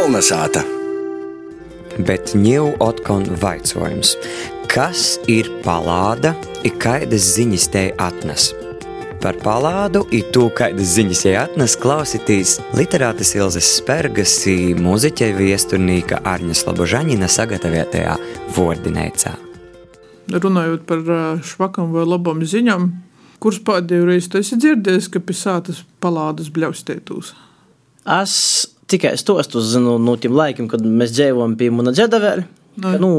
Kolnesāta. Bet ņēmu otkon vaicojums. Kas ir palāda, ir kādas ziņas te atnes? Par palādu ir to, kādas ziņas jai atnes klausītīs literātas Ilzes Spergas mūziķa viesturnīka Arņa Slobožaņina sagatavotajā vordinēcā. Runājot par švakam vai labam ziņām, kurš pēdējo reizi tu esi dzirdējis, ka pie sātas palādas bļaustētūs? Es tikai stostus zinu no tiem laikiem, kad mēs dzīvojam pie mana džedavēļa. Ka, nu,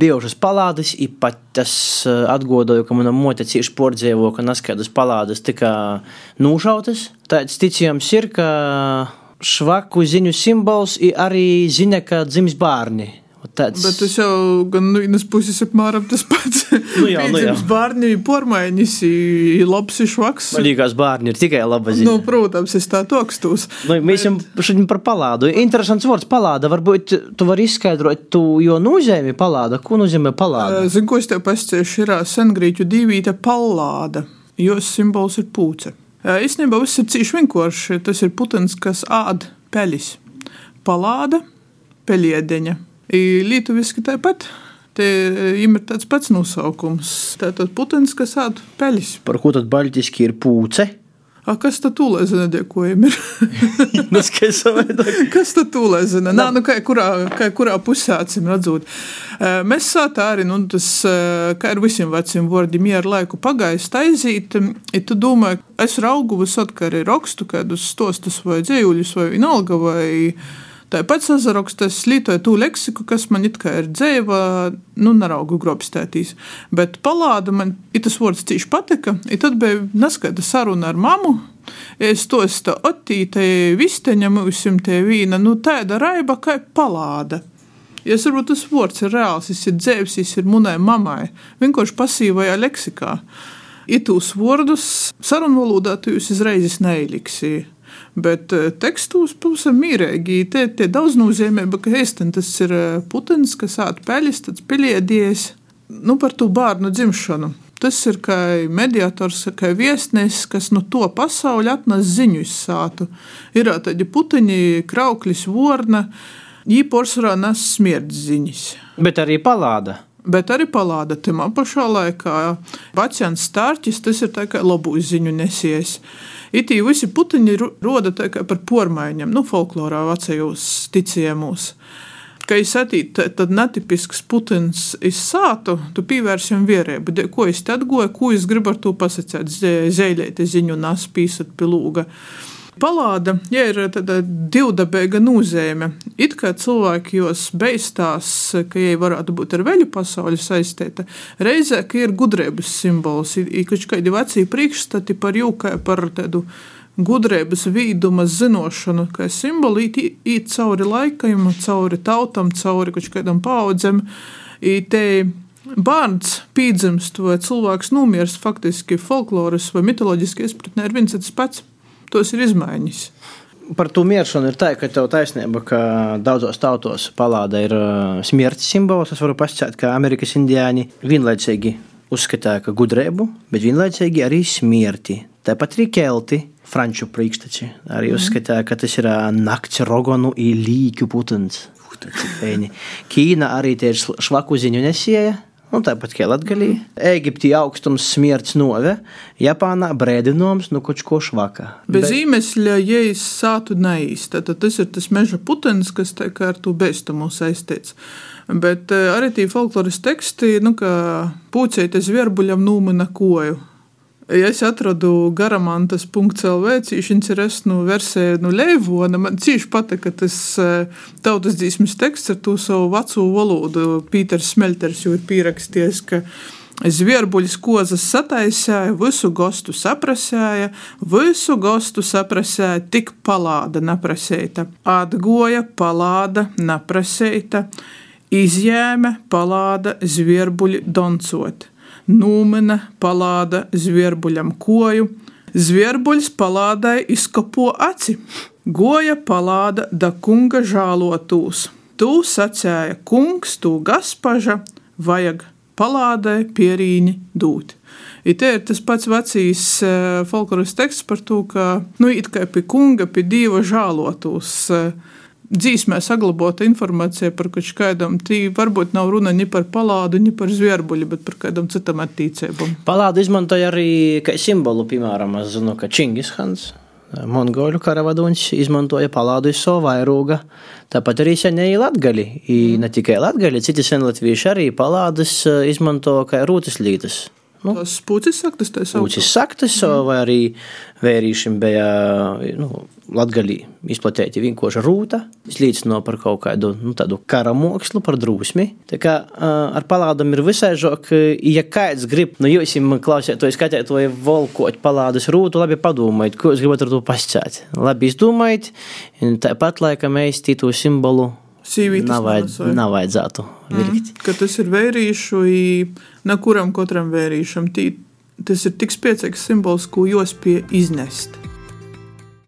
bijušas palādes, īpaši es atgādāju, ka manā motē cieši pordzēvo, ka neskaidas palādes tika nūšautas. Tāds ticījums ir, ka švaku ziņu simbols ir arī ziņa, ka dzims bērni. Tāds... Bet tas jau gan no vienas puses apmēram tas pats. Nu jā, nu jā. Bērni ir pormaiņas, ir labs ir švaks. Man liekas, bērni ir tikai laba ziņa. Nu, protams, es tā tokstos. Nu, mēs jau šodien par palādu. Interesants vārds palāda. Varbūt tu vari izskaidrot, tu, jo nozīmē palāda. Ko nozīmē palāda? Zinu, ko es tev pastāstīšu, ir sengrīķu divīte palāda, jo simbols ir pūce. Īstenībā viss ir cīši vienkārši. Tas ir putens, kas ād peļis. Palāda, peļiedeņa Lietuviski tāpat. Te ir tāds pats nosaukums. Tātad putens, kas ād peļus. Par ko tad baļķiski ir pūce? A, kas tad tūlē zina, dekojumi ir? nu, kas tad tūlē zina? Nā, nu, kā, kurā, kā, kurā pusē acīm redzot. Mēs sātā arī, nu, tas, kā ar visiem veciem vārdiem, ja ar laiku pagājis taizīt, ja tu domā, es raugu visot, kā arī rakstu kādus stostus vai dzējuļus vai vienalga vai Tāpat sazarokstas lietoja tū leksiku, kas man it kā ir dzēva, nu, naraugu grobstētīs. Bet palāda man, ir tas vārds cīši patika, ir tad bija neskaita saruna ar mamu. Es to stāstu attīte visteņa mūsim te vīna, nu tāda raiba kā palāda. Es varbūt tas vārds ir reāls, tas ir dzēvs, tas ir munai mamai, vienkārši pasīvajā leksikā. Itūs vārdus sarunvalodā tu jūs izreizes neiliksīji. Bet eh, tekstos pavisam mīrīgi. Te ir daudz nozīmība, ka ēsten tas ir eh, putens, kas ātrāk peļas, tāds piliedies nu, par to bērnu dzimšanu. Tas ir kā mediātors, kā viesnesis, kas no to pasauli atnes ziņu izsātu. Ir tādi puteņi, krauklis, vorna, īporsvarā nes smirdz ziņas. Bet arī palāda bet arī palāda. Tajā pašā laikā pacients stārķis, tas ir tā kā labu ziņu nesies. Itī visi puteņi roda par pormaiņiem, nu, folklorā vecajos ticējumos. Kad es attīstīju, tad netipisks putns izsātu, tu pievērsi viņam vierību. Ko es te atgoju, ko es gribu ar to pasakāt, zēļēt ziņu un aspīsat pilūga. Palāda ja ir tāda divdabīga nozīme. It kā cilvēki jos beigstās, ka viņi varētu būt ar veļu pasauli saistīta, reizē, ka ir gudrības simbols, ir kaut kādi veci priekšstati par jūkai, par tādu gudrības, vīduma, zinošanu, kā simboli īt cauri laikam, cauri tautam, cauri kaut kādam paudzēm. Bērns pīdzimst vai cilvēks nomirs faktiski folkloras vai mitoloģiski izpratnē ir viens pats tos ir izmaiņas. Par to miršanu ir tā, ka tev taisnība, ka daudzos tautos palāda ir uh, smierts simbols. Es varu pasakāt, ka Amerikas indiāņi vienlaicīgi uzskatīja, ka gudrību, bet vienlaicīgi arī smierti. Tāpat arī kelti, franču priekšteči, arī mm. uzskatīja, ka tas ir uh, nakts rogonu un līķu putns. Ķīna arī ir švaku ziņu nesēja. Un tāpat kā Latvijā, Eģiptē augstums smierts nove, Japānā brēdinājums no kaut ko švaka. Bez Bet... īmesļa, ja es sātu neīsti, tad tas ir tas meža putens, kas tā kā ar to bēstumu saistīts. Bet eh, arī tie folkloras teksti, nu, kā pūcēties vierbuļam nūmina koju. Ja es atradu garamantas.lv, cīņš ir es nu versiju nu Leivona, man cīši patika tas eh, tautas dzīsmes teksts ar to savu veco valodu. Pīters Smelters jau ir pieraksties, ka Zvierbuļs kozas sataisīja, visu gostu saprasēja, visu gostu saprasēja, tik palāda naprasēta. Atgoja palāda naprasēta, izjēma palāda zvierbuļi doncot nūmena palāda zvierbuļam koju, zvierbuļs palādai izkopo aci, goja palāda da kunga žālotūs. Tū sacēja kungs, tū gaspaža, vajag palādai pierīņi dūt. I te ir tas pats vecīs uh, folkloras teksts par to, ka, nu, it kā pie kunga, pie dieva žālotūs. Dzīsmē saglabāta informācija par kaut kādam, tī varbūt nav runa ni par palādu, ni par zvierbuļu, bet par kādam citam attīcībam. Palādu izmantoja arī kā simbolu, piemēram, es zinu, ka Čingis Hans. Mongoļu karavadonis izmantoja palādu savu vairogu. Tāpat arī senēji latgali. Mm. Ne tikai latgali, citi senlatvieši arī palādas izmanto kā rūtas lītas. Nu, Tas puķis saktas, tā sauc. Puķis saktas, mm. vai arī vērīšiem bija nu, latgalī izplatīta vienkārša rūta. Es līdzinu par kaut kādu nu, tādu kara mākslu, par drūsmi. Tā kā ar palādam ir visai žok, ja kāds grib, nu jūs jums klausiet, to skatīt, vai volkot palādas rūtu, labi padomājiet, ko jūs gribat ar to pascēt. Labi izdomājiet, tāpat laikam mēs tītu simbolu Sīvītas nav, vajad, vai? nav vajadzētu vilkt. Mm, ka tas ir vērīšu, ne kuram katram vērīšam. Tī, tas ir tik spēcīgs simbols, ko jūs pie iznest.